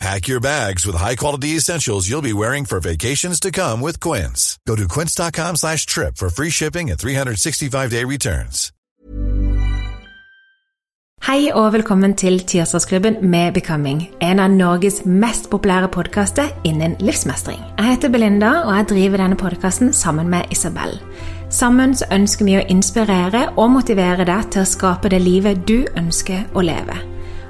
Pack your bags with high-quality essentials you'll be wearing for vacations to come with Quince. Go to quince.com slash trip for free shipping and 365-day returns. Hei og velkommen til Tirsdagsklubben med Becoming, en av Norges mest populære podkaster innen livsmestring. Jeg heter Belinda, og jeg driver denne podkasten sammen med Isabel. Sammen så ønsker vi å inspirere og motivere deg til å skape det livet du ønsker å leve.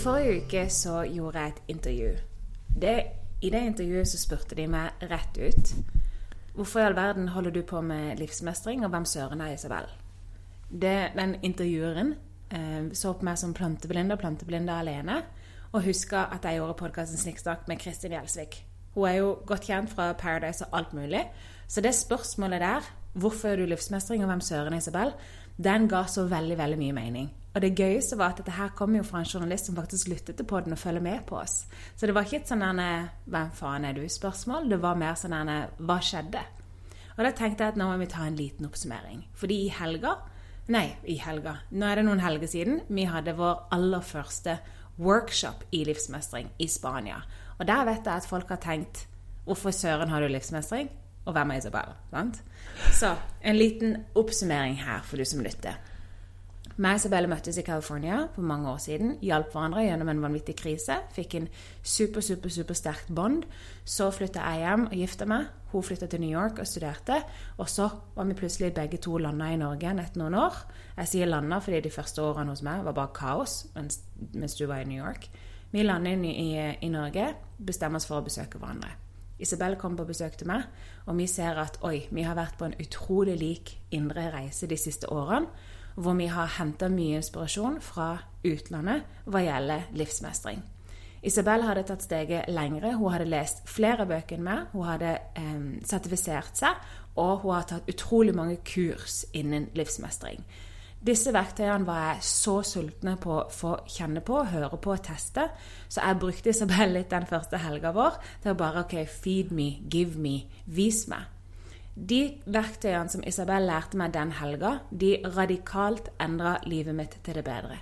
Forrige uke så gjorde jeg et intervju. Det, I det intervjuet så spurte de meg rett ut Hvorfor i all verden holder du på med livsmestring, og hvem søren er Isabel? Det, den intervjueren eh, så på meg som planteblinde og planteblinde alene, og huska at jeg gjorde podkasten Snikksnakk med Kristin Gjelsvik. Hun er jo godt kjent fra Paradise og alt mulig. Så det spørsmålet der, hvorfor er du livsmestring, og hvem søren er Isabel, den ga så veldig, veldig mye mening. Og det gøyeste var at dette her kom jo fra en journalist som faktisk lyttet til podden og følger med på oss. Så det var ikke et sånn 'Hvem faen er du?'-spørsmål. Det var mer sånn 'Hva skjedde?' Og da tenkte jeg at nå må vi ta en liten oppsummering. Fordi i helga Nei, i helga. Nå er det noen helger siden. Vi hadde vår aller første workshop i livsmestring i Spania. Og der vet jeg at folk har tenkt 'Hvorfor søren har du livsmestring?' Og hvem er Isabel? Sant? Så en liten oppsummering her for du som lytter. Meg og Isabelle møttes i California for mange år siden. Hjalp hverandre gjennom en vanvittig krise. Fikk en super, super, super sterkt bånd. Så flytta jeg hjem og gifta meg. Hun flytta til New York og studerte. Og så var vi plutselig begge to landa i Norge igjen etter noen år. Jeg sier landa fordi de første årene hos meg var bare kaos mens, mens du var i New York. Vi lander i, i, i Norge, bestemmer oss for å besøke hverandre. Isabel kom på besøk til meg, og vi ser at oi, vi har vært på en utrolig lik indre reise de siste årene hvor vi har henta mye inspirasjon fra utlandet hva gjelder livsmestring. Isabel hadde tatt steget lengre. Hun hadde lest flere bøker enn meg. Hun hadde eh, sertifisert seg, og hun har tatt utrolig mange kurs innen livsmestring. Disse verktøyene var jeg så sultne på å få kjenne på, høre på og teste, så jeg brukte Isabel litt den første helga vår til å bare OK, feed me, give me, vis meg. De verktøyene som Isabel lærte meg den helga, de radikalt endra livet mitt til det bedre.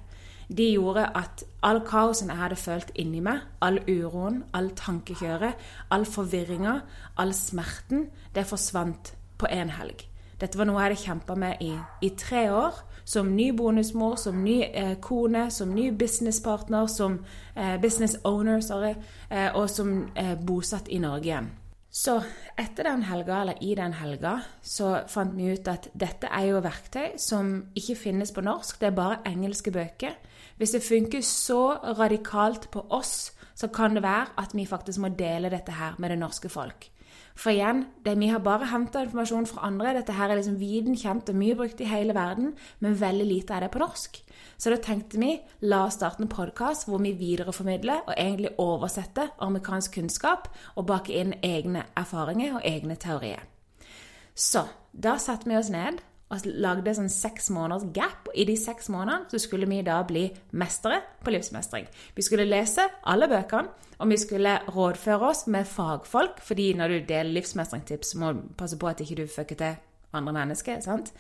De gjorde at all kaosen jeg hadde følt inni meg, all uroen, all tankekjøret, all forvirringa, all smerten, det forsvant på én helg. Dette var noe jeg hadde kjempa med i, i, tre år. Som ny bonusmor, som ny eh, kone, som ny businesspartner, som eh, business owner, sorry, eh, og som eh, bosatt i Norge igjen. Så etter den helga, eller i den helga, så fant vi ut at dette er jo verktøy som ikke finnes på norsk, det er bare engelske bøker. Hvis det funker så radikalt på oss, så kan det være at vi faktisk må dele dette her med det norske folk. For igjen, det, vi har bare henta informasjon fra andre. Dette her er liksom viden kjent og mye brukt i hele verden, men veldig lite er det på norsk. Så da tenkte vi la oss starte en podkast hvor vi videreformidler og egentlig oversetter amerikansk kunnskap og baker inn egne erfaringer og egne teorier. Så da satte vi oss ned og lagde sånn seks måneders gap. I de seks månedene så skulle vi da bli mestere på livsmestring. Vi skulle lese alle bøkene, og vi skulle rådføre oss med fagfolk. fordi når du deler livsmestringstips, må du passe på at ikke du fucker til andre mennesker. sant?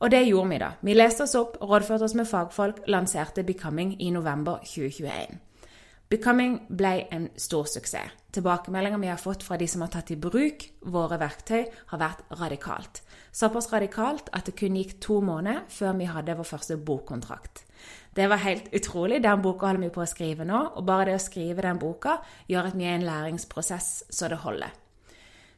Og det gjorde vi, da. Vi leste oss opp, rådførte oss med fagfolk, lanserte Becoming i november 2021. Becoming ble en stor suksess. Tilbakemeldinger vi har fått fra de som har tatt i bruk våre verktøy, har vært radikalt. Såpass radikalt at det kun gikk to måneder før vi hadde vår første bokkontrakt. Det var helt utrolig. Den boka holder vi på å skrive nå, og bare det å skrive den boka gjør at vi er i en læringsprosess så det holder.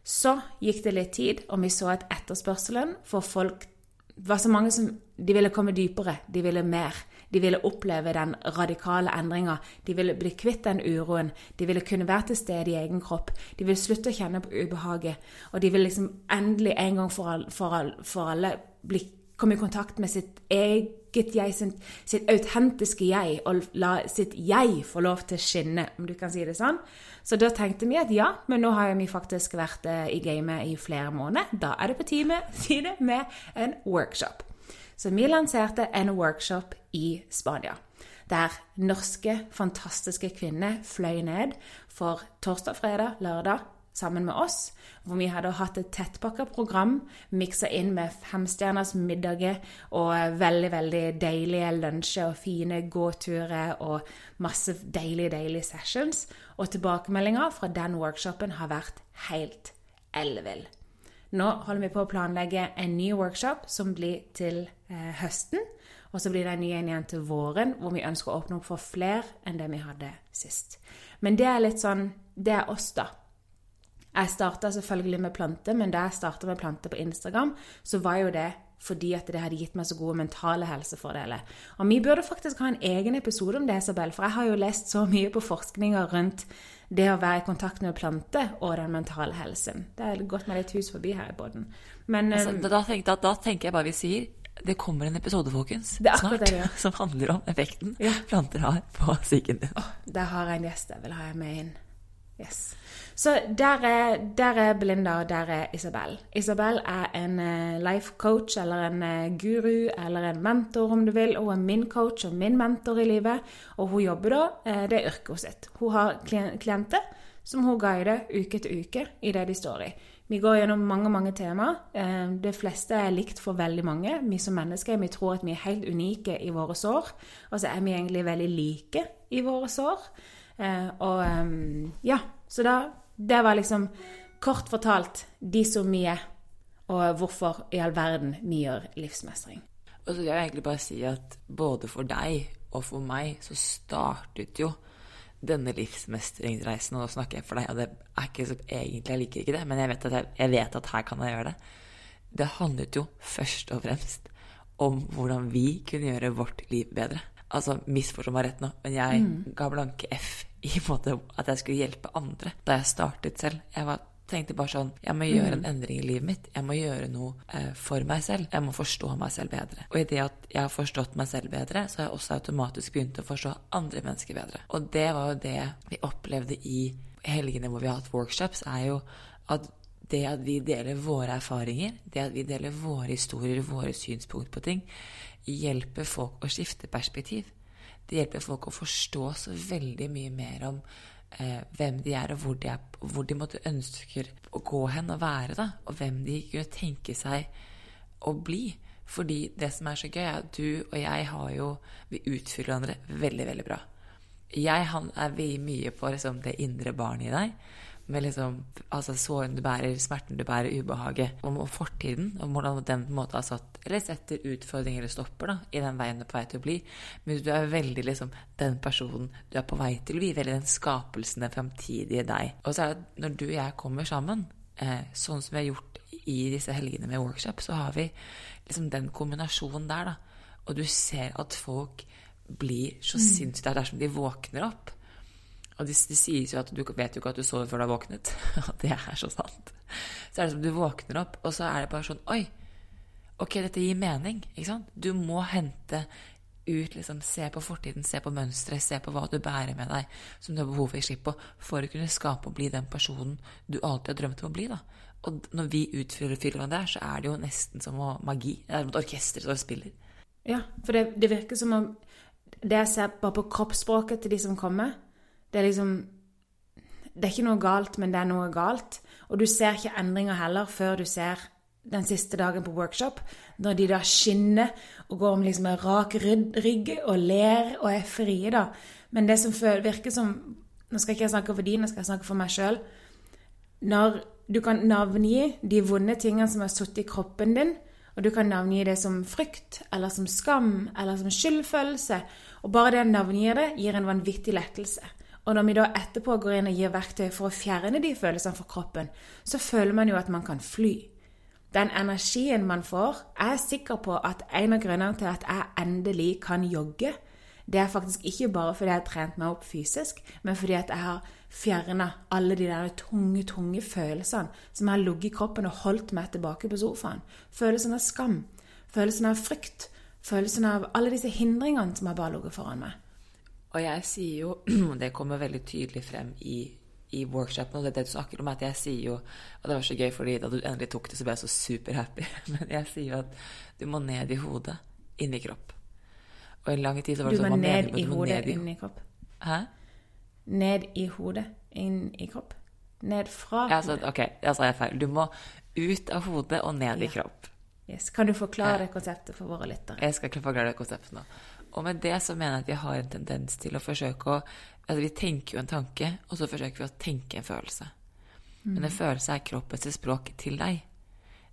Så gikk det litt tid, og vi så at etterspørselen for folk var så mange som De ville komme dypere, de ville mer. De ville oppleve den radikale endringa. De ville bli kvitt den uroen. De ville kunne være til stede i egen kropp. De ville slutte å kjenne på ubehaget. Og de ville liksom endelig en gang for, all, for, all, for alle bli, komme i kontakt med sitt eget jeg, sitt, sitt autentiske jeg, og la sitt jeg få lov til å skinne, om du kan si det sånn. Så da tenkte vi at ja, men nå har vi faktisk vært eh, i gamet i flere måneder. Da er det på tide med en workshop. Så vi lanserte en workshop i Spania. Der norske, fantastiske kvinner fløy ned for torsdag, fredag, lørdag sammen med oss. Hvor vi hadde hatt et tettpakka program miksa inn med femstjerners middager og veldig, veldig deilige lunsjer og fine gåturer og masse deilige, deilige sessions. Og tilbakemeldinga fra den workshopen har vært helt ellevill. Nå holder vi på å planlegge en ny workshop som blir til eh, høsten. Og så blir det en ny en igjen til våren, hvor vi ønsker å åpne opp for flere enn det vi hadde sist. Men det er litt sånn Det er oss, da. Jeg starta selvfølgelig med planter, men da jeg starta med planter på Instagram, så var jo det fordi at det hadde gitt meg så gode mentale helsefordeler. Og vi burde faktisk ha en egen episode om det, Isabel, for jeg har jo lest så mye på forskninga rundt det å være i kontakt med planter og den mentale helsen. Det er gått meg litt hus forbi her i båten. Men altså, um, da, tenker, da, da, tenker jeg bare vi sier det kommer en episode, folkens, snart, det, som handler om effekten ja. planter har på psyken din. Oh, der har jeg en gjest jeg vil ha med inn. Yes. Så der er, der er, Belinda, og der er Isabel. Isabel er en eh, life coach eller en eh, guru eller en mentor, om du vil. Hun er min coach og min mentor i livet. Og hun jobber da, eh, det er yrket sitt. Hun har klienter som hun guider uke etter uke i det de står i. Vi går gjennom mange mange temaer. Det fleste er likt for veldig mange. Vi som mennesker vi tror at vi er helt unike i våre sår, og så er vi egentlig veldig like i våre sår. Og ja, så da det var liksom kort fortalt de som vi er, og hvorfor i all verden vi gjør livsmestring. Og så vil jeg egentlig bare si at både for deg og for meg så startet jo denne livsmestringsreisen, og nå snakker jeg for deg, og det er ikke så egentlig Jeg liker ikke det, men jeg vet jeg, jeg vet at her kan jeg gjøre det. Det handlet jo først og fremst om hvordan vi kunne gjøre vårt liv bedre. Altså, misforstå meg rett nå, men jeg mm. ga blanke F i måte at jeg skulle hjelpe andre da jeg startet selv. Jeg var, tenkte bare sånn Jeg må gjøre en mm. endring i livet mitt. Jeg må gjøre noe eh, for meg selv. Jeg må forstå meg selv bedre. Og i det at jeg har forstått meg selv bedre, så har jeg også automatisk begynt å forstå andre mennesker bedre. Og det var jo det vi opplevde i helgene hvor vi har hatt workshops, er jo at det at vi deler våre erfaringer, det at vi deler våre historier, våre synspunkt på ting, hjelper folk å skifte perspektiv. Det hjelper folk å forstå så veldig mye mer om eh, hvem de er, og hvor de, er, hvor de måtte ønsker å gå hen og være, da. Og hvem de kunne tenke seg å bli. Fordi det som er så gøy, er at du og jeg har jo Vi utfyller hverandre veldig, veldig bra. Jeg han er mye på liksom, det indre barnet i deg med liksom, altså såren du bærer, smerten du bærer, ubehaget, om fortiden, om hvordan den på en måte har satt eller setter utfordringer eller stopper da, i den veien du er på vei til å bli. Men du er veldig liksom den personen du er på vei til å bli, veldig den skapelsen, den framtidige deg. Og så er det når du og jeg kommer sammen, eh, sånn som vi har gjort i disse helgene med workshop, så har vi liksom den kombinasjonen der, da. Og du ser at folk blir så mm. sinnssykt Det er som de våkner opp. Og det, de sies jo at du vet jo ikke at du sover før du har våknet. Og det er så sant. Så er det som du våkner opp, og så er det bare sånn Oi, ok, dette gir mening. Ikke sant? Du må hente ut, liksom, se på fortiden, se på mønstre, se på hva du bærer med deg som du har behov for å gi slipp på, for å kunne skape og bli den personen du alltid har drømt om å bli. da. Og når vi utfyller det der, så er det jo nesten som magi. Det er som et orkester som spiller. Ja, for det, det virker som om Det jeg ser bare på kroppsspråket til de som kommer, det er liksom Det er ikke noe galt, men det er noe galt. Og du ser ikke endringer heller før du ser den siste dagen på workshop, når de da skinner og går om liksom en rak rygg og ler og er frie, da. Men det som virker som Nå skal ikke jeg snakke for de, nå skal jeg snakke for meg sjøl. Når du kan navngi de vonde tingene som har sittet i kroppen din, og du kan navngi det som frykt, eller som skam, eller som skyldfølelse, og bare det å navngi det gir en vanvittig lettelse. Og når vi da etterpå går inn og gir verktøy for å fjerne de følelsene fra kroppen, så føler man jo at man kan fly. Den energien man får, jeg er sikker på at en av grunnene til at jeg endelig kan jogge, det er faktisk ikke bare fordi jeg har trent meg opp fysisk, men fordi jeg har fjerna alle de der tunge, tunge følelsene som har ligget i kroppen og holdt meg tilbake på sofaen. Følelsen av skam, følelsen av frykt, følelsen av alle disse hindringene som har bare ligget foran meg. Og jeg sier jo, og det kommer veldig tydelig frem i, i workshopen, og det er det du snakker om, at jeg sier jo Og det var så gøy, fordi da du endelig tok det, så ble jeg så superhappy. Men jeg sier jo at du må ned i hodet, inn i kropp. Og i lang tid så var Du det sånn man ned i du må hodet, ned i- inn i kropp. Hæ? Ned i hodet, inn i kropp. Ned fra Ja, altså, ok, da sa jeg feil. Du må ut av hodet og ned i kropp. Yes. Kan du forklare det konseptet for våre lyttere? Jeg skal forklare det konseptet nå. Og med det så mener jeg at vi har en tendens til å forsøke å Altså vi tenker jo en tanke, og så forsøker vi å tenke en følelse. Men en følelse er kroppens språk til deg.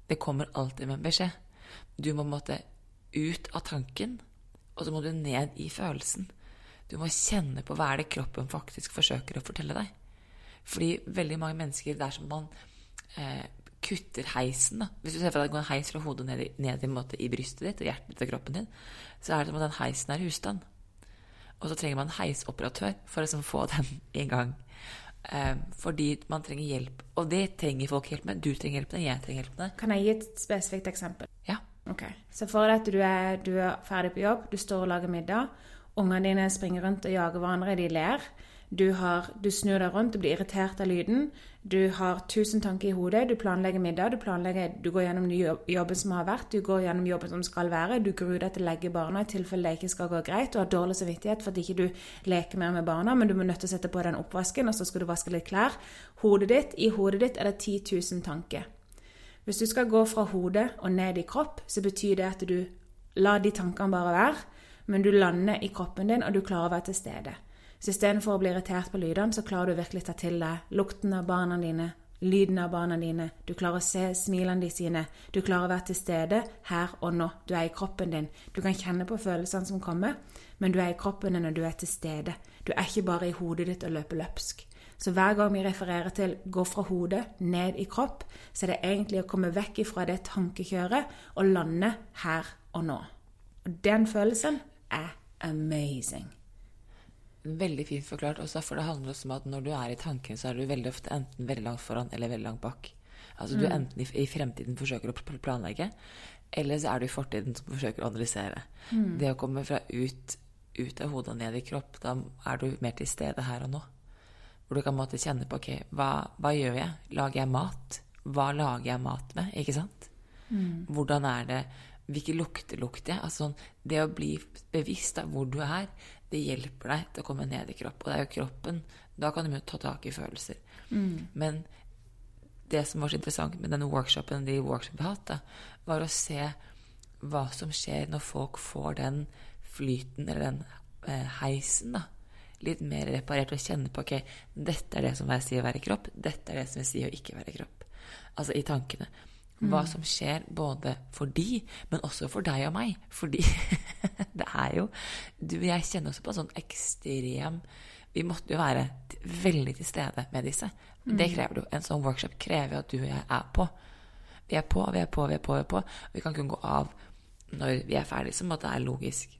Det kommer alltid med en beskjed. Du må måtte ut av tanken, og så må du ned i følelsen. Du må kjenne på hva er det kroppen faktisk forsøker å fortelle deg. Fordi veldig mange mennesker, det er som man eh, kutter heisen. da. Hvis du ser for deg at det går en heis fra hodet ned, i, ned i, måte, i brystet ditt og hjertet ditt og kroppen din, så er det som at den heisen er husstand. Og så trenger man en heisoperatør for å liksom få den i gang. Eh, fordi man trenger hjelp. Og det trenger folk hjelp med. Du trenger hjelp med det, jeg trenger hjelp med det. Kan jeg gi et spesifikt eksempel? Ja. Ok, Så for deg at du er, du er ferdig på jobb, du står og lager middag. Ungene dine springer rundt og jager hverandre, de ler. Du, har, du snur deg rundt og blir irritert av lyden. Du har tusen tanker i hodet. Du planlegger middag. Du, planlegger, du går gjennom jobben som har vært. Du går gjennom jobben som skal være. Du gruer deg til å legge barna i tilfelle det ikke skal gå greit. Du har dårlig samvittighet for at ikke du leker mer med barna, men du må nødt til å sette på den oppvasken, og så skal du vaske litt klær. Hodet ditt, I hodet ditt er det 10 000 tanker. Hvis du skal gå fra hodet og ned i kropp, så betyr det at du lar de tankene bare være, men du lander i kroppen din, og du klarer å være til stede. Så istedenfor å bli irritert på lydene, så klarer du virkelig å ta til deg lukten av barna dine, lyden av barna dine. Du klarer å se smilene de sine. Du klarer å være til stede her og nå. Du er i kroppen din. Du kan kjenne på følelsene som kommer, men du er i kroppen din når du er til stede. Du er ikke bare i hodet ditt og løper løpsk. Så hver gang vi refererer til 'gå fra hodet, ned i kropp', så er det egentlig å komme vekk ifra det tankekjøret og lande her og nå. Og den følelsen er amazing. Veldig fint forklart også, for det handler også om at når du er i tanken, så er du veldig ofte enten veldig langt foran eller veldig langt bak. Altså du enten i, i fremtiden forsøker å planlegge, eller så er du i fortiden som forsøker å analysere. Det å komme fra ut, ut av hodet og ned i kropp, da er du mer til stede her og nå. Hvor du kan måtte kjenne på ok, hva, hva gjør jeg? Lager jeg mat? Hva lager jeg mat med? Ikke sant? Hvordan er det Hvilke lukter lukter jeg? Altså, det å bli bevisst av hvor du er, det hjelper deg til å komme ned i kropp. Og det er jo kroppen. Da kan du ta tak i følelser. Men det som var så interessant med denne workshopen, de workshopene vi har hatt, da, var å se hva som skjer når folk får den flyten, eller den eh, heisen, da. Litt mer reparert og kjenne på ok, dette er det som jeg sier å være kropp, dette er det som jeg sier å ikke være kropp. Altså i tankene. Hva som skjer både for de, men også for deg og meg. Fordi det er jo Du og jeg kjenner også på en sånn ekstrem Vi måtte jo være veldig til stede med disse. Det krever du. En sånn workshop krever at du og jeg er på. Vi er på, vi er på, vi er på. Vi er på. Vi kan kun gå av når vi er ferdige, som at det er logisk.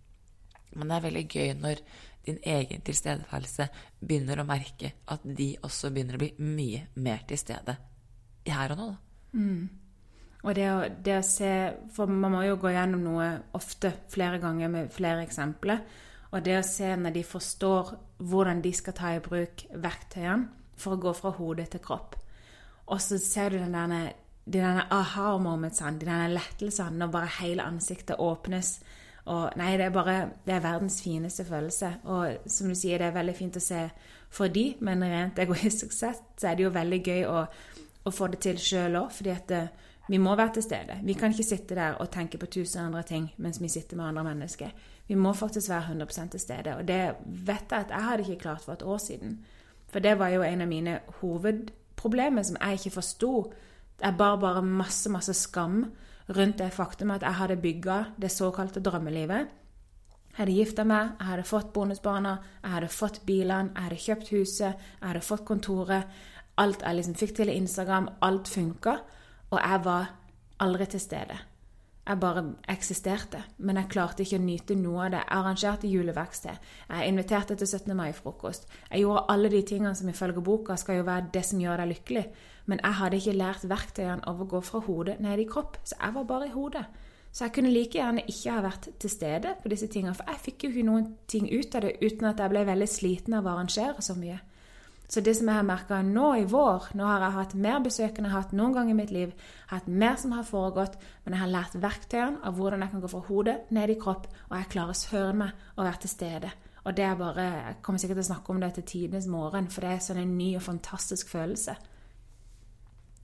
Men det er veldig gøy når din egen tilstedeværelse begynner å merke at de også begynner å bli mye mer til stede her og nå. da. Og det å, det å se For man må jo gå gjennom noe ofte, flere ganger med flere eksempler. Og det å se når de forstår hvordan de skal ta i bruk verktøyene for å gå fra hode til kropp. Og så ser du den derne, de derne aha-momentsen, de denne lettelsene når bare hele ansiktet åpnes. Og nei, det er bare Det er verdens fineste følelse. Og som du sier, det er veldig fint å se for de, men rent egoistisk sett så er det jo veldig gøy å, å få det til sjøl òg, fordi at det, vi må være til stede. Vi kan ikke sitte der og tenke på tusen andre ting mens vi sitter med andre mennesker. Vi må faktisk være 100 til stede. Og det vet jeg at jeg hadde ikke klart for et år siden. For det var jo en av mine hovedproblemer som jeg ikke forsto. Jeg bar bare masse, masse skam rundt det faktum at jeg hadde bygga det såkalte drømmelivet. Jeg hadde gifta meg, jeg hadde fått bonusbarna, jeg hadde fått bilene, jeg hadde kjøpt huset, jeg hadde fått kontoret. Alt jeg liksom fikk til i Instagram, alt funka. Og jeg var aldri til stede. Jeg bare eksisterte, men jeg klarte ikke å nyte noe av det. Jeg arrangerte juleverksted, jeg inviterte til 17. mai-frokost. Jeg gjorde alle de tingene som ifølge boka skal jo være det som gjør deg lykkelig. Men jeg hadde ikke lært verktøyene av å gå fra hodet ned i kropp, så jeg var bare i hodet. Så jeg kunne like gjerne ikke ha vært til stede på disse tingene, for jeg fikk jo ikke noen ting ut av det uten at jeg ble veldig sliten av å arrangere så mye. Så det som jeg har merka nå i vår Nå har jeg hatt mer besøk enn jeg har hatt noen gang i mitt liv. Hatt mer som har foregått, men jeg har lært verktøyene av hvordan jeg kan gå fra hodet ned i kropp, og jeg klarer å søren meg å være til stede. Og det er bare Jeg kommer sikkert til å snakke om det til tidenes morgen, for det er sånn en ny og fantastisk følelse.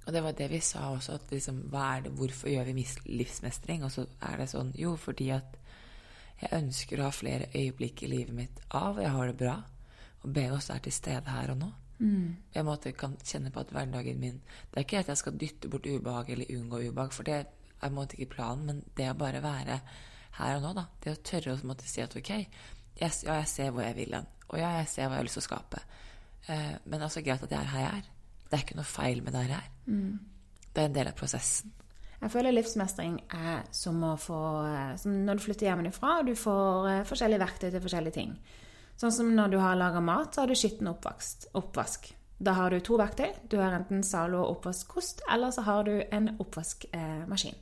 Og det var det vi sa også, at liksom, det, hvorfor gjør vi livsmestring? Og så er det sånn Jo, fordi at jeg ønsker å ha flere øyeblikk i livet mitt av, jeg har det bra. Og be oss er til stede her og nå. Mm. Jeg måte kan kjenne på at hverdagen min Det er ikke at jeg skal dytte bort ubehag eller unngå ubehag, for det er en måte ikke planen, men det å bare være her og nå, da. Det å tørre å måtte si at ok, yes, ja, jeg ser hvor jeg vil hen. Og ja, jeg ser hva jeg har lyst til å skape. Eh, men altså greit at jeg er her jeg er. Det er ikke noe feil med det her. er. Mm. Det er en del av prosessen. Jeg føler livsmestring er som å få eh, som Når du flytter hjemmefra, og du får uh, forskjellige verktøy til forskjellige ting. Sånn som når du har laga mat, så har du skitten oppvask. Da har du to verktøy. Du har enten Zalo oppvaskkost, eller så har du en oppvaskmaskin.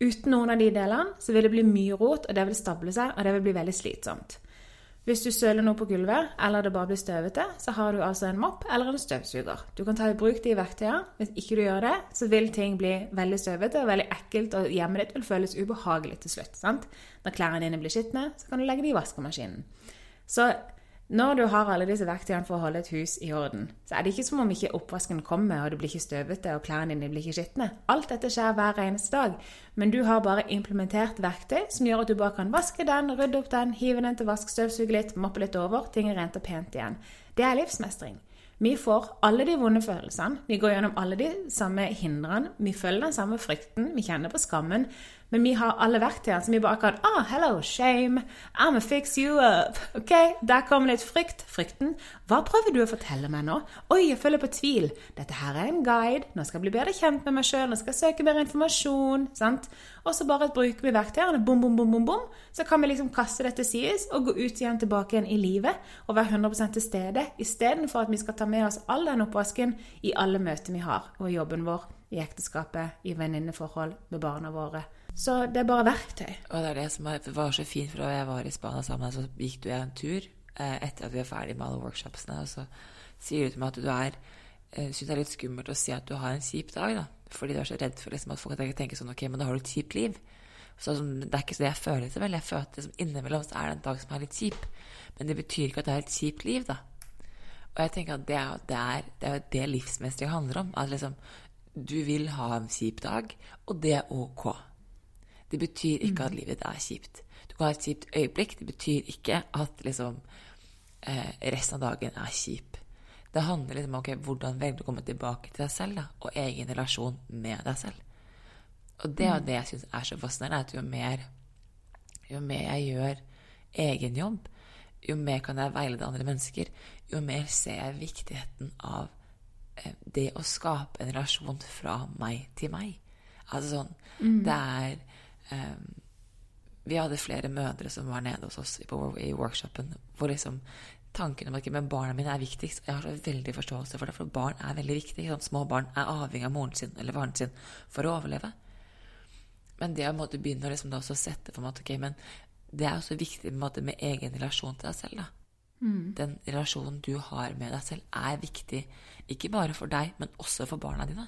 Uten noen av de delene så vil det bli mye rot, og det vil stable seg, og det vil bli veldig slitsomt. Hvis du søler noe på gulvet, eller det bare blir støvete, så har du altså en mopp eller en støvsuger. Du kan ta i bruk de verktøyene. Hvis ikke du gjør det, så vil ting bli veldig støvete og veldig ekkelt, og hjemmet ditt vil føles ubehagelig til slutt. Sant? Når klærne dine blir skitne, så kan du legge de i vaskemaskinen. Så når du har alle disse verktøyene for å holde et hus i orden, så er det ikke som om ikke oppvasken kommer, og det blir ikke støvete, og klærne dine blir ikke skitne. Alt dette skjer hver eneste dag. Men du har bare implementert verktøy som gjør at du bare kan vaske den, rydde opp den, hive den til vask, støvsuge litt, moppe litt over. Ting er rent og pent igjen. Det er livsmestring. Vi får alle de vonde følelsene, vi går gjennom alle de samme hindrene, vi føler den samme frykten, vi kjenner på skammen, men vi har alle verktøyene som vi bare kan Ah, hello, shame. I'm gonna fix you up. Ok, Der kommer litt frykt. Frykten. Hva prøver du å fortelle meg nå? Oi, jeg føler på tvil. Dette her er en guide. Nå skal jeg bli bedre kjent med meg sjøl. Nå skal jeg søke mer informasjon. sant? Og så bare bruker vi verktøyene. Bom, bom, bom, bom, bom. Så kan vi liksom kaste det til sides og gå ut igjen tilbake igjen i livet og være 100% til stede, istedenfor at vi skal ta med oss all den oppvasken i alle møter vi har, og jobben vår, i ekteskapet, i venninneforhold med barna våre. Så det er bare verktøy. Og det er det som var så fint, for da jeg var i Spania sammen, så gikk du en tur eh, etter at vi er ferdig med alle workshopsene, og så sier du til meg at du er eh, syns det er litt skummelt å si at du har en kjip dag, da. Fordi du er så redd for liksom, at folk tenker sånn Ok, men da har du et kjipt liv. Så, det er ikke så jeg føler det vel. Jeg føler at liksom, innimellom så er det en dag som er litt kjip. Men det betyr ikke at det er et kjipt liv, da. Og jeg tenker at det er det, er, det, er det livsmestring handler om. At liksom du vil ha en kjip dag, og det er ok. Det betyr ikke at mm. livet er kjipt. Du kan ha et kjipt øyeblikk. Det betyr ikke at liksom, eh, resten av dagen er kjip. Det handler liksom om okay, hvordan velger du å komme tilbake til deg selv da, og egen relasjon med deg selv. Og det er mm. det jeg syns er så fascinerende, at jo mer, jo mer jeg gjør egen jobb, jo mer kan jeg veilede andre mennesker, jo mer ser jeg viktigheten av eh, det å skape en relasjon fra meg til meg. Altså sånn mm. Det er Vi hadde flere mødre som var nede hos oss i, i workshopen, hvor liksom tanken om at men barna mine er viktigst. Jeg har så veldig forståelse for det, for barn er veldig viktig. Sånn, små barn er avhengig av moren sin eller faren sin for å overleve. Men det å måtte begynne å liksom, sette for meg at ok, men det er også viktig måte, med egen relasjon til deg selv. da. Den relasjonen du har med deg selv, er viktig. Ikke bare for deg, men også for barna dine.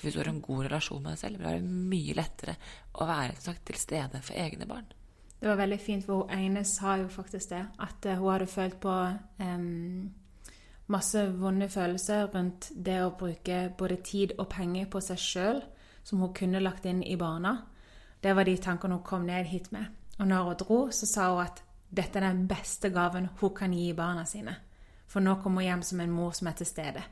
For hvis du har en god relasjon med deg selv, vil det mye lettere å være sagt, til stede for egne barn. Det var veldig fint, for hun ene sa jo faktisk det. At eh, hun hadde følt på um, masse vonde følelser rundt det å bruke både tid og penger på seg sjøl, som hun kunne lagt inn i barna. Det var de tankene hun kom ned hit med. Og når hun dro, så sa hun at dette er den beste gaven hun kan gi barna sine. For nå kommer hun hjem som en mor som er til stede.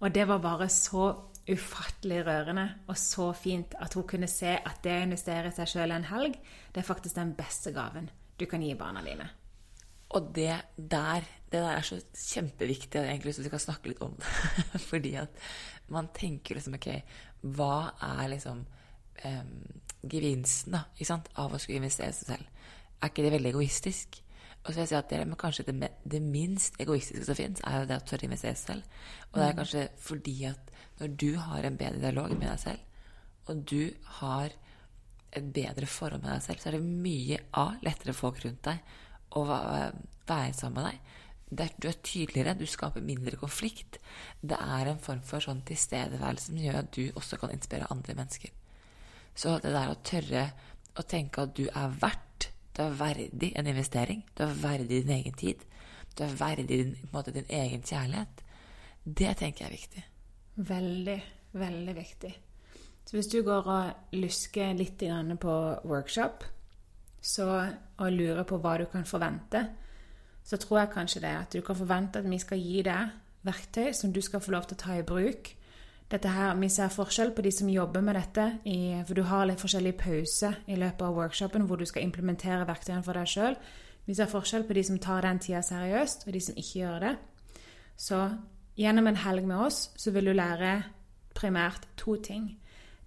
Og det var bare så ufattelig rørende og så fint at hun kunne se at det å investere i seg sjøl en helg, det er faktisk den beste gaven du kan gi barna dine. Og det der, det der er så kjempeviktig. Jeg har egentlig lyst til at vi skal snakke litt om det. Fordi at man tenker liksom Ok, hva er liksom um, gevinsten da, ikke sant, av å skulle investere seg selv? Er ikke det veldig egoistisk? Og så vil jeg si at det kanskje det, det minst egoistiske som fins, er jo det å tørre å investere i seg selv. Og det er kanskje fordi at når du har en bedre dialog med deg selv, og du har et bedre forhold med deg selv, så er det mye A, lettere folk rundt deg å være sammen med deg. Er, du er tydeligere, du skaper mindre konflikt. Det er en form for sånn tilstedeværelse som gjør at du også kan inspirere andre mennesker. Så det der å tørre å tenke at du er verdt, du er verdig en investering, du er verdig din egen tid, du er verdig din, måte, din egen kjærlighet, det tenker jeg er viktig. Veldig, veldig viktig. Så hvis du går og lusker litt på workshop så, og lurer på hva du kan forvente, så tror jeg kanskje det at du kan forvente at vi skal gi deg verktøy som du skal få lov til å ta i bruk. Her, Vi ser forskjell på de som jobber med dette, i, for du har litt forskjellig pause i løpet av workshopen hvor du skal implementere verktøyene for deg sjøl. Vi ser forskjell på de som tar den tida seriøst, og de som ikke gjør det. Så gjennom en helg med oss så vil du lære primært to ting.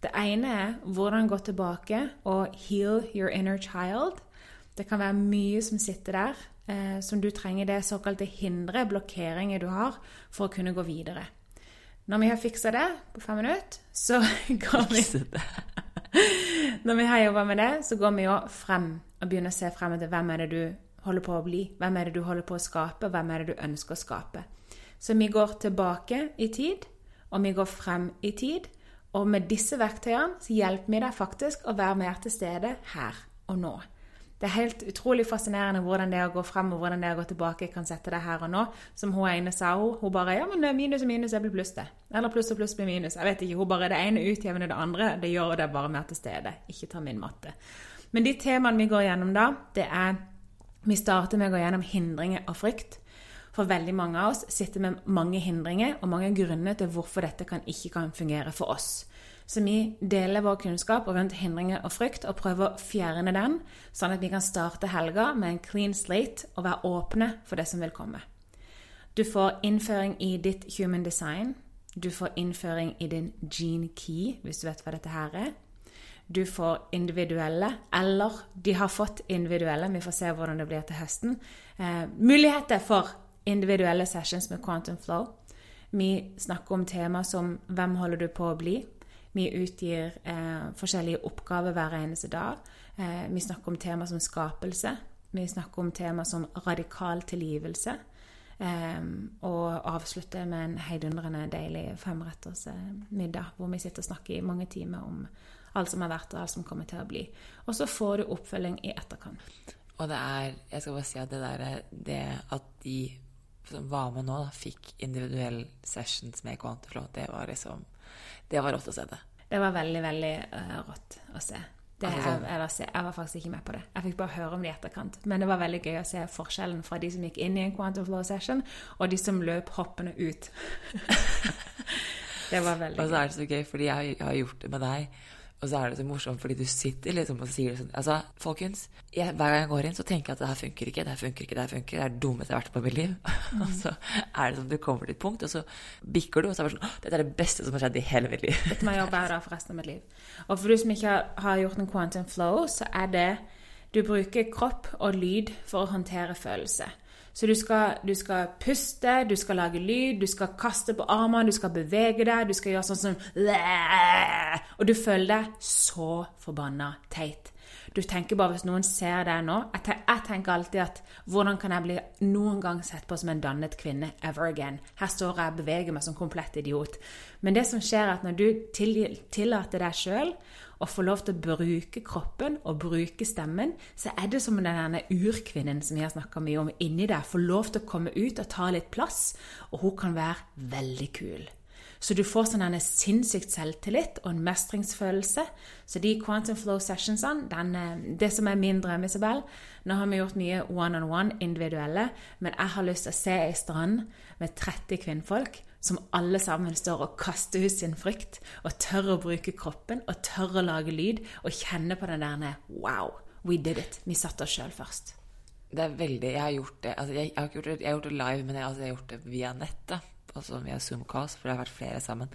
Det ene er hvordan gå tilbake og heal your inner child. Det kan være mye som sitter der, eh, som du trenger det såkalte hindre, blokkeringer du har, for å kunne gå videre. Når vi har fiksa det på fem minutter, så går vi når vi har jobba med det, så går vi jo frem og begynner å se frem til hvem er det du holder på å bli, hvem er det du holder på å skape, hvem er det du ønsker å skape. Så vi går tilbake i tid, og vi går frem i tid. Og med disse verktøyene så hjelper vi deg faktisk å være mer til stede her og nå. Det er helt utrolig fascinerende hvordan det å gå frem og hvordan det å gå tilbake kan sette deg her og nå. Som hun ene sa, hun, bare Ja, men minus og minus jeg blir pluss, det. Eller pluss og pluss blir minus. Jeg vet ikke. Hun bare Det ene utjevner det andre. Det gjør det bare mer til stede. Ikke ta min matte. Men de temaene vi går gjennom da, det er Vi starter med å gå gjennom hindringer og frykt. For veldig mange av oss sitter med mange hindringer og mange grunner til hvorfor dette kan, ikke kan fungere for oss. Så vi deler vår kunnskap rundt hindringer og frykt og prøver å fjerne den, sånn at vi kan starte helga med en clean slate og være åpne for det som vil komme. Du får innføring i ditt human design. Du får innføring i din gene key, hvis du vet hva dette her er. Du får individuelle, eller de har fått individuelle, vi får se hvordan det blir til høsten. Eh, muligheter for individuelle sessions med Quantum Flow. Vi snakker om tema som 'Hvem holder du på å bli?' Vi utgir eh, forskjellige oppgaver hver eneste dag. Eh, vi snakker om tema som skapelse. Vi snakker om tema som radikal tilgivelse. Eh, og avslutter med en heidundrende deilig femretters middag, hvor vi sitter og snakker i mange timer om alt som har vært og alt som kommer til å bli. Og så får du oppfølging i etterkant. og det er Jeg skal bare si at det der Det at de som var med nå, da, fikk individuelle sessions med Quantiflow, det var liksom Det var rått å se det. Det var veldig, veldig uh, rått å se. Det, Altså- jeg, eller jeg var faktisk ikke med på det. Jeg fikk bare høre om det i etterkant. Men det var veldig gøy å se forskjellen fra de som gikk inn i en Quantum Flow session, og de som løp hoppende ut. det var veldig gøy. Og så er det så gøy, fordi jeg har gjort det med deg. Og så er det så morsomt, fordi du sitter liksom og sier sånn Altså, folkens, jeg, hver gang jeg går inn, så tenker jeg at det her funker ikke, det her funker ikke, det her funker, det er det dummeste jeg har vært på i mitt liv. og så er det sånn, du kommer til et punkt, og så bikker du, og så er det sånn Dette er det beste som har skjedd i hele mitt liv. Dette må jeg jobbe dag for resten av mitt liv. Og for du som ikke har- gjort en Quantum Flow, så er det Du bruker kropp og lyd for å håndtere følelse. Så du skal, du skal puste, du skal lage lyd, du skal kaste på armene, du skal bevege deg, du skal gjøre sånn som Og du føler deg så forbanna teit. Du tenker bare hvis noen ser deg nå jeg, tenker alltid at hvordan kan jeg bli noen gang sett på som en dannet kvinne ever again? Her står jeg og beveger meg som komplett idiot. Men det som skjer, er at når du tillater deg sjøl å få lov til å bruke kroppen og bruke stemmen, så er det som denne urkvinnen som vi har snakka mye om inni deg, får lov til å komme ut og ta litt plass, og hun kan være veldig kul. Så du får sånn sinnssykt selvtillit og en mestringsfølelse. Så de Quantum Flow Sessionsene, den, eh, det som er min drøm, Isabel Nå har vi gjort mye one-on-one, individuelle, men jeg har lyst til å se ei strand med 30 kvinnfolk som alle sammen står og kaster ut sin frykt og tør å bruke kroppen og tør å lage lyd og kjenne på den der Wow, we did it. Vi satte oss sjøl først. Det er veldig Jeg har gjort det altså, jeg, jeg, har gjort det, jeg, har gjort det live, men jeg, altså, jeg har gjort det via nettet. Altså via Zoom-calls, for det har vært flere sammen.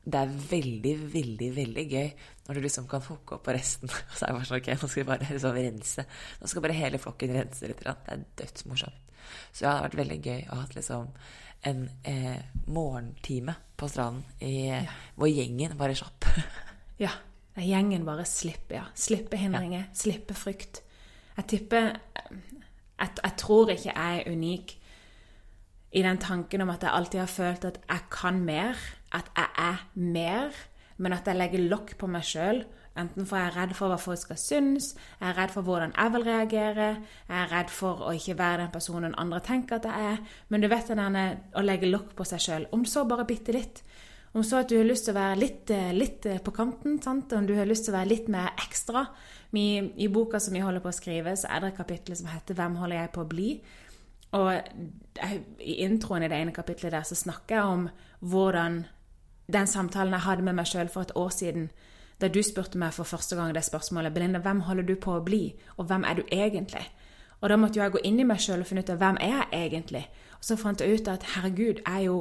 Det er veldig, veldig veldig gøy når du liksom kan hooke opp på resten. Og så er det bare sånn, ok, nå skal vi bare liksom rense. Nå skal bare hele flokken rense litt. Det er dødsmorsomt. Så ja, det har vært veldig gøy å ha liksom en eh, morgentime på stranden i, ja. hvor gjengen bare slapp. ja. Gjengen bare slipper, ja. Slipper hindringer, ja. slipper frykt. Jeg tipper jeg, jeg, tror ikke jeg er unik i den tanken om at jeg alltid har følt at jeg kan mer, at jeg er mer, men at jeg legger lokk på meg sjøl Enten for jeg er redd for hva folk skal synes, jeg er redd for hvordan jeg vil reagere, jeg er redd for å ikke være den personen andre tenker at jeg er. Men du vet denne å legge lokk på seg sjøl, om så bare bitte litt. Om så at du har lyst til å være litt, eh, litt eh, på kanten, sant? om du har lyst til å være litt mer ekstra. I, I boka som vi holder på å skrive, så er det et kapittel som heter 'Hvem holder jeg på å bli?' Og i introen i det ene kapitlet der så snakker jeg om hvordan den samtalen jeg hadde med meg sjøl for et år siden, da du spurte meg for første gang det spørsmålet Belinda, hvem holder du på å bli, og hvem er du egentlig? Og da måtte jeg gå inn i meg sjøl og finne ut av hvem er jeg egentlig. Og så fant jeg ut at herregud, jeg er jo,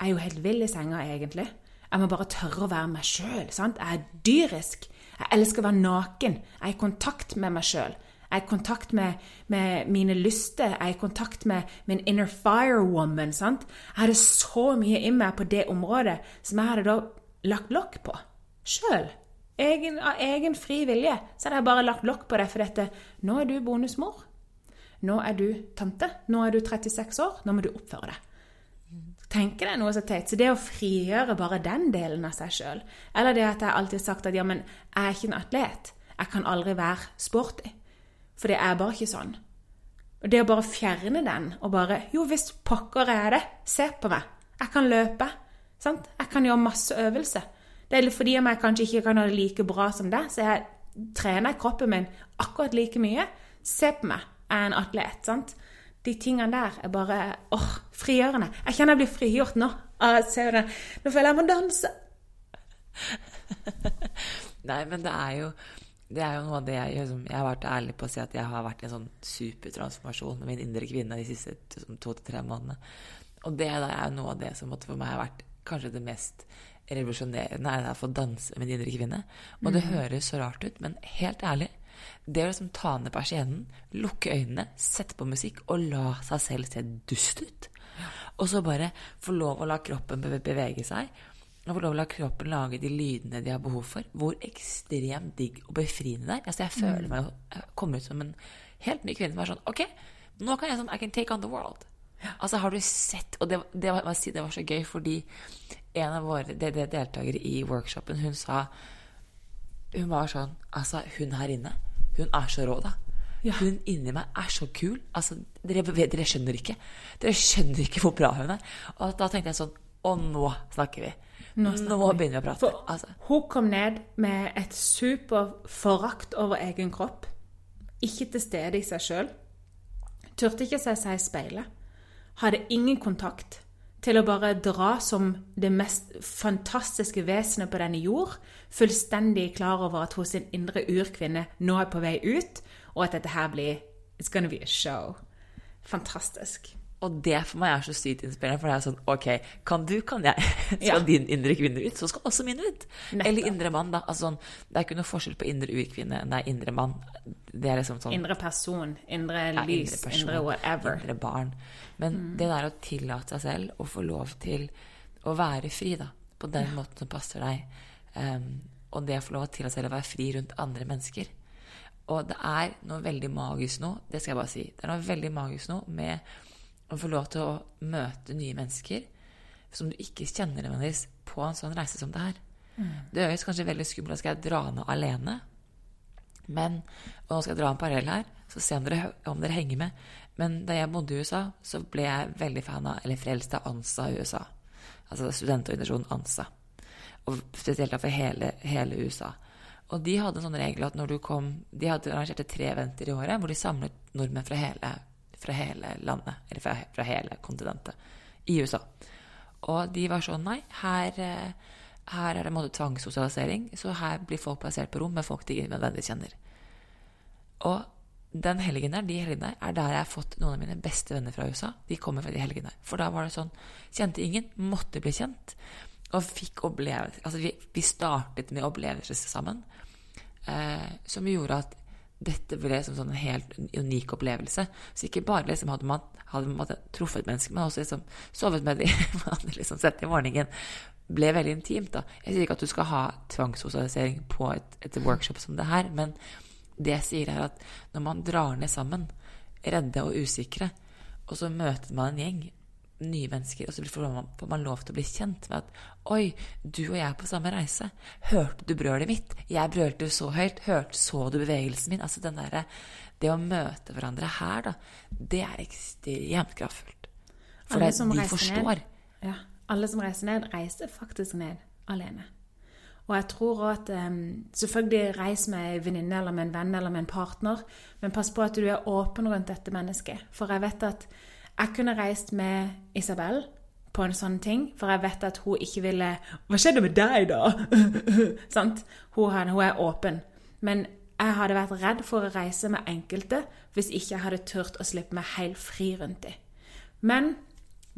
jeg er jo helt vill i senga, egentlig. Jeg må bare tørre å være meg sjøl. Jeg er dyrisk. Jeg elsker å være naken. Jeg er i kontakt med meg sjøl. Jeg er i kontakt med, med, mine lyster. Jeg er i kontakt med min inner fire woman. Sant? Jeg hadde så mye i meg på det området som jeg hadde da lagt lokk på sjøl egen, av egen fri vilje, så hadde jeg bare lagt lokk på det for dette. Nå er du bonusmor. Nå er du tante. Nå er du 36 år. Nå må du oppføre deg. Tenker er noe så teit. Så det å frigjøre bare den delen av seg sjøl, eller det at jeg alltid har sagt at ja, men jeg er ikke en atlet. Jeg kan aldri være sporty. For det er bare ikke sånn. Og det å bare fjerne den og bare Jo visst pokker er det. Se på meg. Jeg kan løpe. Sant? Jeg kan gjøre masse øvelser. Det er fordi om jeg kanskje ikke kan ha det like bra som deg, så jeg trener kroppen min akkurat like mye. Se på meg, jeg er en atlet. sant? De tingene der er bare åh, frigjørende. Jeg kjenner jeg blir frigjort nå. Ser du? Nå føler jeg må danse. Nei, men det er jo det er jo noe av det jeg liksom, Jeg har vært ærlig på å si at jeg har vært i en sånn supertransformasjon med min indre kvinne de siste to til tre månedene. Og det er jo noe av det som for meg har vært kanskje det mest revolusjonerende er det å få danse med din indre kvinne. Og det mm. høres så rart ut, men helt ærlig Det å liksom ta ned persiennen, lukke øynene, sette på musikk og la seg selv se dust ut. Og så bare få lov å la kroppen bevege seg. Og få lov å la kroppen lage de lydene de har behov for. Hvor ekstremt digg og befriende det er. Altså, jeg føler mm. meg jeg kommer ut som en helt ny kvinne som er sånn OK, nå kan jeg sånn I can take on the world. Altså, har du sett Og det, det, var, det var så gøy, fordi en av våre deltakere i workshopen, hun sa Hun var sånn Altså, hun her inne, hun er så rå, da. Ja. Hun inni meg er så kul. Altså, dere, dere, skjønner ikke. Dere skjønner ikke hvor bra hun er. Og da tenkte jeg sånn Og nå snakker vi. Nå, snakker nå begynner vi å prate. For altså. Hun kom ned med et superforakt over egen kropp. Ikke til stede i seg sjøl. Turte ikke å se seg i speilet. Hadde ingen kontakt til å bare dra som det mest fantastiske vesenet på denne jord, fullstendig klar over at hos sin indre urkvinne nå er på vei ut, og at dette her blir It's gonna be a show. Fantastisk. Og det for meg er så sykt inspirerende, for det er sånn Ok, kan du, kan jeg. Skal Ja. din indre kvinne ut, så skal også min ut. Nettopp. Eller indre mann, da. Altså, sånn, det er ikke noe forskjell på indre urkvinne enn det er indre mann. Det er liksom sånn Indre person, indre ja, lys, indre person, indre whatever. Indre barn. Men det der å tillate seg selv å få lov til å være fri, da. På den måten som passer deg. um, og det å få lov til å selv å være fri rundt andre mennesker. Og det er noe veldig magisk nå, det skal jeg bare si. Det er noe veldig magisk nå med å få lov til å møte nye mennesker som du ikke kjenner nødvendigvis på en sånn reise som det her. Det høres kanskje veldig skummelt ut. Skal jeg dra ned alene? Men og nå skal jeg dra en parallell her, så se om dere, om dere henger med. Men da jeg bodde i USA, så ble jeg veldig fan av, eller frelst av ANSA i USA. Altså studentorganisasjonen ANSA. Og spesielt for hele, hele USA. Og de hadde en sånn regel at når du kom De hadde arrangerte tre eventer i året hvor de samlet nordmenn fra hele, fra hele landet, eller fra, fra hele kontinentet, i USA. Og de var sånn Nei, her, eh, her er det en måte tvangssosialisering, så her blir folk plassert på rom med folk de nødvendigvis kjenner. Og den helgen der, de helgene der, er der jeg har fått noen av mine beste venner fra USA. De kommer fra de helgene. For da var det sånn Kjente ingen, måtte bli kjent. Og fikk opplevelser Altså, vi, vi startet med opplevelser sammen eh, som gjorde at dette ble som sånn en helt unik opplevelse. Så ikke bare liksom hadde man hadde truffet mennesker, men også liksom sovet med dem. man hadde liksom sett i morgenen. Ble veldig intimt, da. Jeg sier ikke at du skal ha tvangssosialisering på et, et workshop som det her, men det jeg sier, er at når man drar ned sammen, redde og usikre, og så møter man en gjeng nye mennesker, og så får man, man lov til å bli kjent med at Oi, du og jeg er på samme reise. Hørte du brølet mitt? Jeg brølte så høyt. Hørte, så du bevegelsen min? Altså den derre Det å møte hverandre her, da, det er ekstremt kraftfullt. For det, de forstår. Ned, ja, alle som reiser ned, reiser faktisk ned alene. Og jeg tror at um, Selvfølgelig reis med en venninne eller med en venn eller med en partner, men pass på at du er åpen rundt dette mennesket. For jeg vet at jeg kunne reist med Isabel på en sånn ting, for jeg vet at hun ikke ville Hva skjedde med deg, da? Sant? Hun, hun er åpen. Men jeg hadde vært redd for å reise med enkelte hvis ikke jeg hadde turt å slippe meg helt fri rundt dem. Men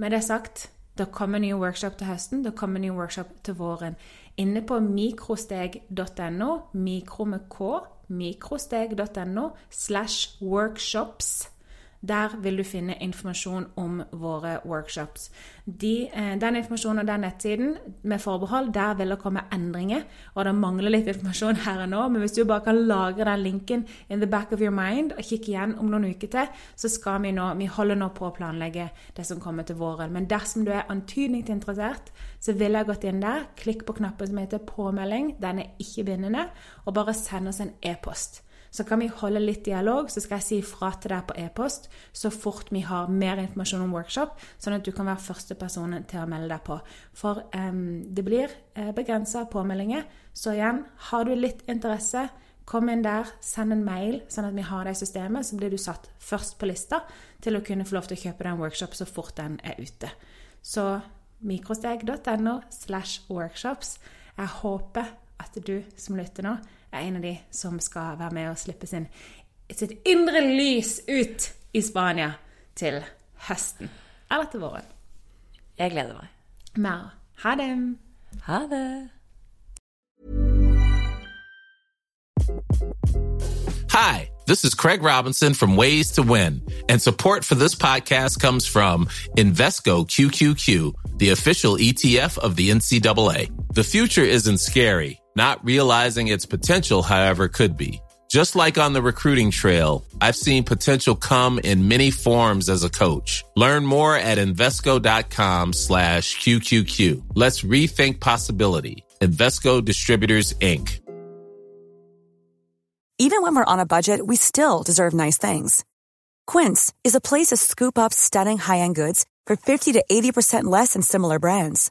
med det sagt, det kommer nye workshop til høsten, det kommer nye workshop til våren. Inne på mikrosteg.no, mikro med k, mikrosteg.no slash workshops. Der vil du finne informasjon om våre workshops. De, eh, den informasjonen og den nettsiden med forbehold, der vil det komme endringer. Og det mangler litt informasjon her og nå, men hvis du bare kan lagre den linken in the back of your mind og kikke igjen om noen uker til, så skal vi nå Vi holder nå på å planlegge det som kommer til våren. Men dersom du er antydning til interessert, så ville jeg gått inn der, klikk på knappen som heter 'påmelding'. Den er ikke bindende, og bare send oss en e-post. Så kan vi holde litt dialog, så skal jeg si ifra til deg på e-post så fort vi har mer informasjon om workshop, sånn at du kan være første person til å melde deg på. For um, det blir eh, begrensa påmeldinger. Så igjen, har du litt interesse, kom inn der, send en mail, sånn at vi har det i systemet. Så blir du satt først på lista til å kunne få lov til å kjøpe den workshop så fort den er ute. Så mikrosteg.no slash workshops. Jeg håper at du som lytter nå, er en av de som skal være med og slippe sin, sitt indre lys ut i Spania til høsten. Eller til våren. Jeg gleder meg. Mer. Ha det! Ha det. Hi, this is Craig Robinson from Ways to Win, and support for this podcast comes from Invesco QQQ, the official ETF of the NCAA. The future isn't scary. Not realizing its potential, however, could be. Just like on the recruiting trail, I've seen potential come in many forms as a coach. Learn more at Invesco.com slash QQQ. Let's rethink possibility. Invesco Distributors, Inc. Even when we're on a budget, we still deserve nice things. Quince is a place to scoop up stunning high-end goods for 50 to 80% less than similar brands.